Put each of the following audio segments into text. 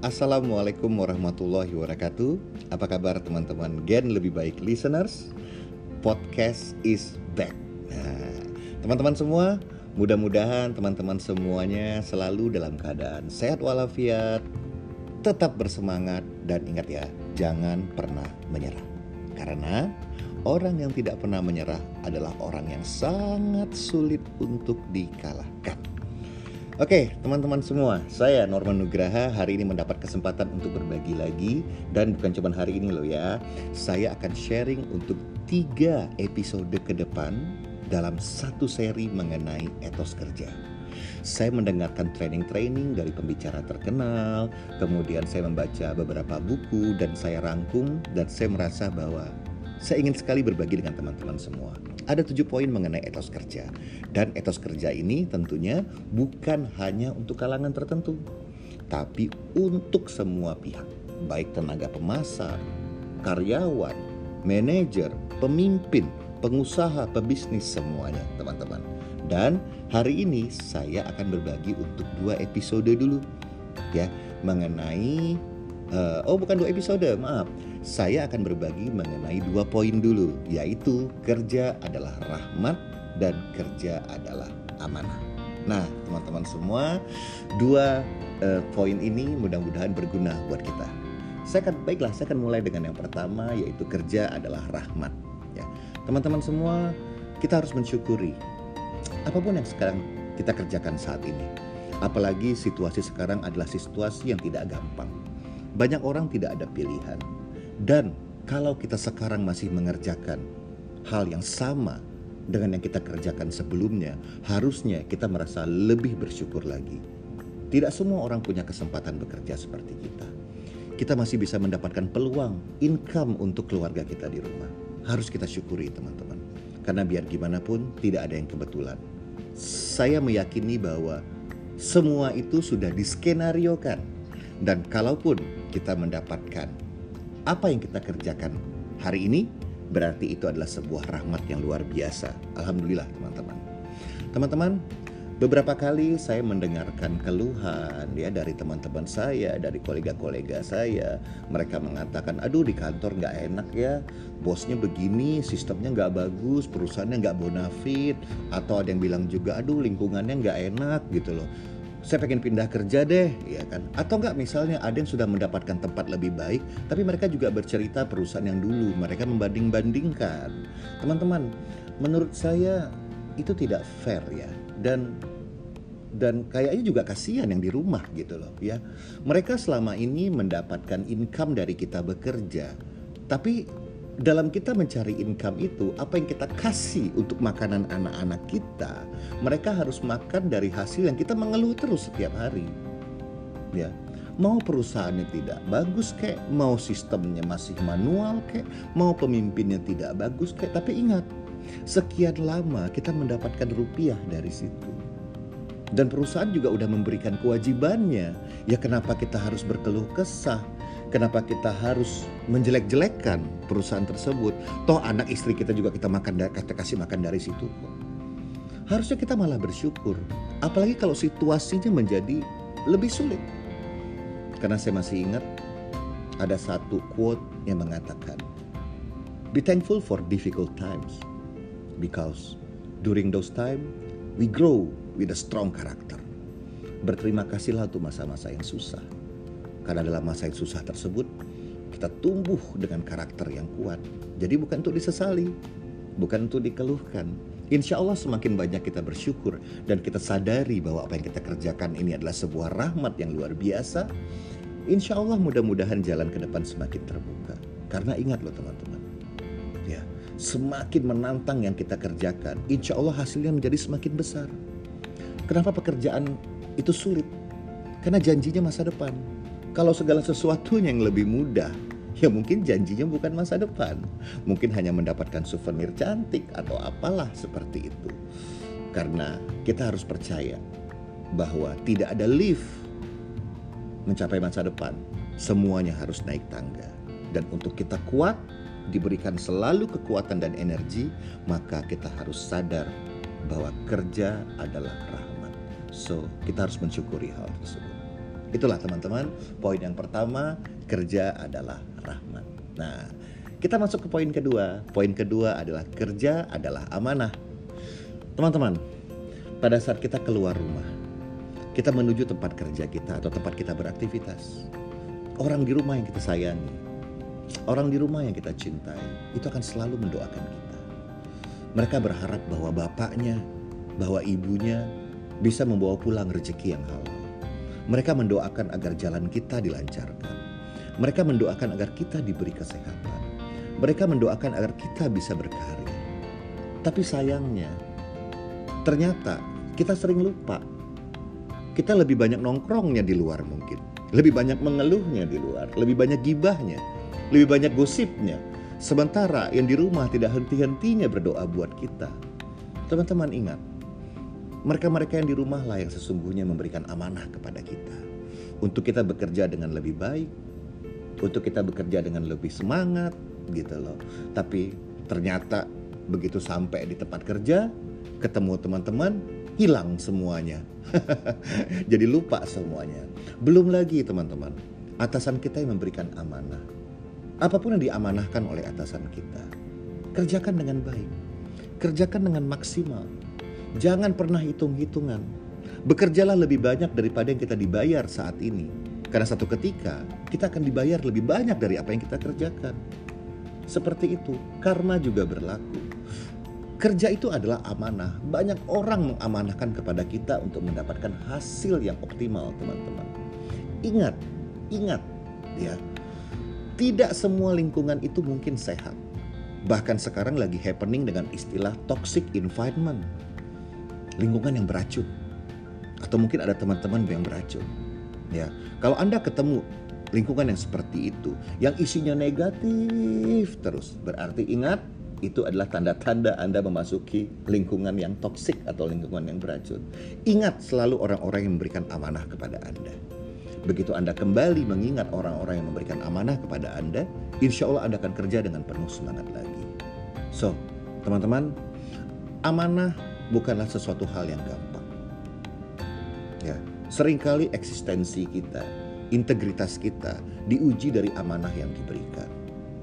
Assalamualaikum warahmatullahi wabarakatuh. Apa kabar teman-teman Gen lebih baik listeners? Podcast is back. Nah, teman-teman semua, mudah-mudahan teman-teman semuanya selalu dalam keadaan sehat walafiat, tetap bersemangat dan ingat ya, jangan pernah menyerah. Karena orang yang tidak pernah menyerah adalah orang yang sangat sulit untuk dikalahkan. Oke, teman-teman semua, saya Norman Nugraha hari ini mendapat kesempatan untuk berbagi lagi dan bukan cuma hari ini loh ya. Saya akan sharing untuk tiga episode ke depan dalam satu seri mengenai etos kerja. Saya mendengarkan training-training dari pembicara terkenal, kemudian saya membaca beberapa buku dan saya rangkum dan saya merasa bahwa saya ingin sekali berbagi dengan teman-teman semua. Ada tujuh poin mengenai etos kerja. Dan etos kerja ini tentunya bukan hanya untuk kalangan tertentu. Tapi untuk semua pihak. Baik tenaga pemasar, karyawan, manajer, pemimpin, pengusaha, pebisnis semuanya teman-teman. Dan hari ini saya akan berbagi untuk dua episode dulu ya mengenai uh, oh bukan dua episode maaf saya akan berbagi mengenai dua poin dulu, yaitu kerja adalah rahmat dan kerja adalah amanah. Nah, teman-teman semua, dua uh, poin ini mudah-mudahan berguna buat kita. Saya akan baiklah, saya akan mulai dengan yang pertama, yaitu kerja adalah rahmat. Ya, teman-teman semua, kita harus mensyukuri apa pun yang sekarang kita kerjakan saat ini. Apalagi situasi sekarang adalah situasi yang tidak gampang. Banyak orang tidak ada pilihan dan kalau kita sekarang masih mengerjakan hal yang sama dengan yang kita kerjakan sebelumnya, harusnya kita merasa lebih bersyukur lagi. Tidak semua orang punya kesempatan bekerja seperti kita. Kita masih bisa mendapatkan peluang income untuk keluarga kita di rumah. Harus kita syukuri teman-teman. Karena biar gimana pun tidak ada yang kebetulan. Saya meyakini bahwa semua itu sudah diskenariokan. Dan kalaupun kita mendapatkan apa yang kita kerjakan hari ini berarti itu adalah sebuah rahmat yang luar biasa. Alhamdulillah teman-teman. Teman-teman, beberapa kali saya mendengarkan keluhan ya dari teman-teman saya, dari kolega-kolega saya. Mereka mengatakan, aduh di kantor nggak enak ya, bosnya begini, sistemnya nggak bagus, perusahaannya nggak bonafit, atau ada yang bilang juga, aduh lingkungannya nggak enak gitu loh saya pengen pindah kerja deh, ya kan? Atau enggak misalnya ada yang sudah mendapatkan tempat lebih baik, tapi mereka juga bercerita perusahaan yang dulu, mereka membanding-bandingkan. Teman-teman, menurut saya itu tidak fair ya. Dan dan kayaknya juga kasihan yang di rumah gitu loh ya. Mereka selama ini mendapatkan income dari kita bekerja, tapi dalam kita mencari income itu, apa yang kita kasih untuk makanan anak-anak kita, mereka harus makan dari hasil yang kita mengeluh terus setiap hari. Ya, mau perusahaannya tidak bagus kayak, mau sistemnya masih manual kayak, mau pemimpinnya tidak bagus kayak, tapi ingat, sekian lama kita mendapatkan rupiah dari situ. Dan perusahaan juga udah memberikan kewajibannya. Ya kenapa kita harus berkeluh kesah? Kenapa kita harus menjelek-jelekkan perusahaan tersebut? Toh anak istri kita juga kita makan kita kasih makan dari situ. Harusnya kita malah bersyukur. Apalagi kalau situasinya menjadi lebih sulit. Karena saya masih ingat ada satu quote yang mengatakan, Be thankful for difficult times because during those time we grow with a strong character. Berterima kasihlah untuk masa-masa yang susah karena dalam masa yang susah tersebut, kita tumbuh dengan karakter yang kuat. Jadi bukan untuk disesali, bukan untuk dikeluhkan. Insya Allah semakin banyak kita bersyukur dan kita sadari bahwa apa yang kita kerjakan ini adalah sebuah rahmat yang luar biasa. Insya Allah mudah-mudahan jalan ke depan semakin terbuka. Karena ingat loh teman-teman, ya semakin menantang yang kita kerjakan, insya Allah hasilnya menjadi semakin besar. Kenapa pekerjaan itu sulit? Karena janjinya masa depan. Kalau segala sesuatu yang lebih mudah, ya mungkin janjinya bukan masa depan. Mungkin hanya mendapatkan souvenir cantik atau apalah seperti itu. Karena kita harus percaya bahwa tidak ada lift mencapai masa depan. Semuanya harus naik tangga. Dan untuk kita kuat, diberikan selalu kekuatan dan energi, maka kita harus sadar bahwa kerja adalah rahmat. So, kita harus mensyukuri hal tersebut. Itulah teman-teman, poin yang pertama, kerja adalah rahmat. Nah, kita masuk ke poin kedua. Poin kedua adalah kerja adalah amanah. Teman-teman, pada saat kita keluar rumah, kita menuju tempat kerja kita atau tempat kita beraktivitas. Orang di rumah yang kita sayangi, orang di rumah yang kita cintai, itu akan selalu mendoakan kita. Mereka berharap bahwa bapaknya, bahwa ibunya bisa membawa pulang rezeki yang halal. Mereka mendoakan agar jalan kita dilancarkan. Mereka mendoakan agar kita diberi kesehatan. Mereka mendoakan agar kita bisa berkarya. Tapi sayangnya, ternyata kita sering lupa. Kita lebih banyak nongkrongnya di luar mungkin. Lebih banyak mengeluhnya di luar. Lebih banyak gibahnya. Lebih banyak gosipnya. Sementara yang di rumah tidak henti-hentinya berdoa buat kita. Teman-teman ingat, mereka-mereka yang di rumah lah yang sesungguhnya memberikan amanah kepada kita. Untuk kita bekerja dengan lebih baik, untuk kita bekerja dengan lebih semangat gitu loh. Tapi ternyata begitu sampai di tempat kerja, ketemu teman-teman, hilang semuanya. Jadi lupa semuanya. Belum lagi teman-teman, atasan kita yang memberikan amanah. Apa pun yang diamanahkan oleh atasan kita, kerjakan dengan baik. Kerjakan dengan maksimal Jangan pernah hitung-hitungan. Bekerjalah lebih banyak daripada yang kita dibayar saat ini. Karena satu ketika kita akan dibayar lebih banyak dari apa yang kita kerjakan. Seperti itu, karma juga berlaku. Kerja itu adalah amanah. Banyak orang mengamanahkan kepada kita untuk mendapatkan hasil yang optimal, teman-teman. Ingat, ingat ya. Tidak semua lingkungan itu mungkin sehat. Bahkan sekarang lagi happening dengan istilah toxic environment lingkungan yang beracun atau mungkin ada teman-teman yang beracun ya kalau anda ketemu lingkungan yang seperti itu yang isinya negatif terus berarti ingat itu adalah tanda-tanda Anda memasuki lingkungan yang toksik atau lingkungan yang beracun. Ingat selalu orang-orang yang memberikan amanah kepada Anda. Begitu Anda kembali mengingat orang-orang yang memberikan amanah kepada Anda, insya Allah Anda akan kerja dengan penuh semangat lagi. So, teman-teman, amanah bukanlah sesuatu hal yang gampang. Ya, sering kali eksistensi kita, integritas kita diuji dari amanah yang diberikan.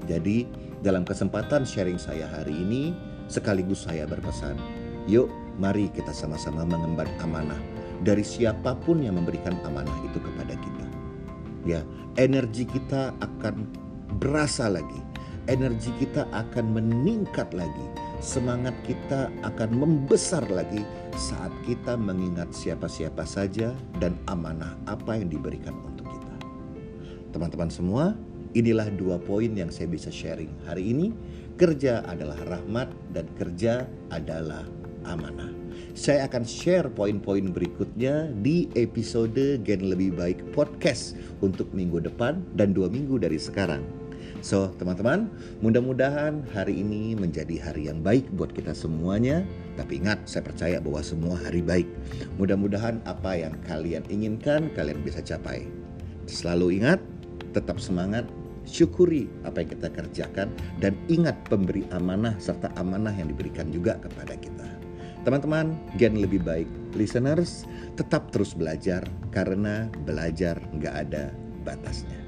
Jadi, dalam kesempatan sharing saya hari ini, sekaligus saya berpesan, yuk mari kita sama-sama mengemban amanah dari siapa pun yang memberikan amanah itu kepada kita. Ya, energi kita akan berasa lagi. Energi kita akan meningkat lagi semangat kita akan membesar lagi saat kita mengingat siapa-siapa saja dan amanah apa yang diberikan untuk kita. Teman-teman semua, inilah dua poin yang saya bisa sharing hari ini. Kerja adalah rahmat dan kerja adalah amanah. Saya akan share poin-poin berikutnya di episode Gen Lebih Baik Podcast untuk minggu depan dan dua minggu dari sekarang. So, teman-teman, mudah-mudahan hari ini menjadi hari yang baik buat kita semuanya. Tapi ingat, saya percaya bahwa semua hari baik. Mudah-mudahan apa yang kalian inginkan, kalian bisa capai. Selalu ingat, tetap semangat, syukuri apa yang kita kerjakan, dan ingat pemberi amanah serta amanah yang diberikan juga kepada kita. Teman-teman, gen lebih baik listeners, tetap terus belajar karena belajar nggak ada batasnya.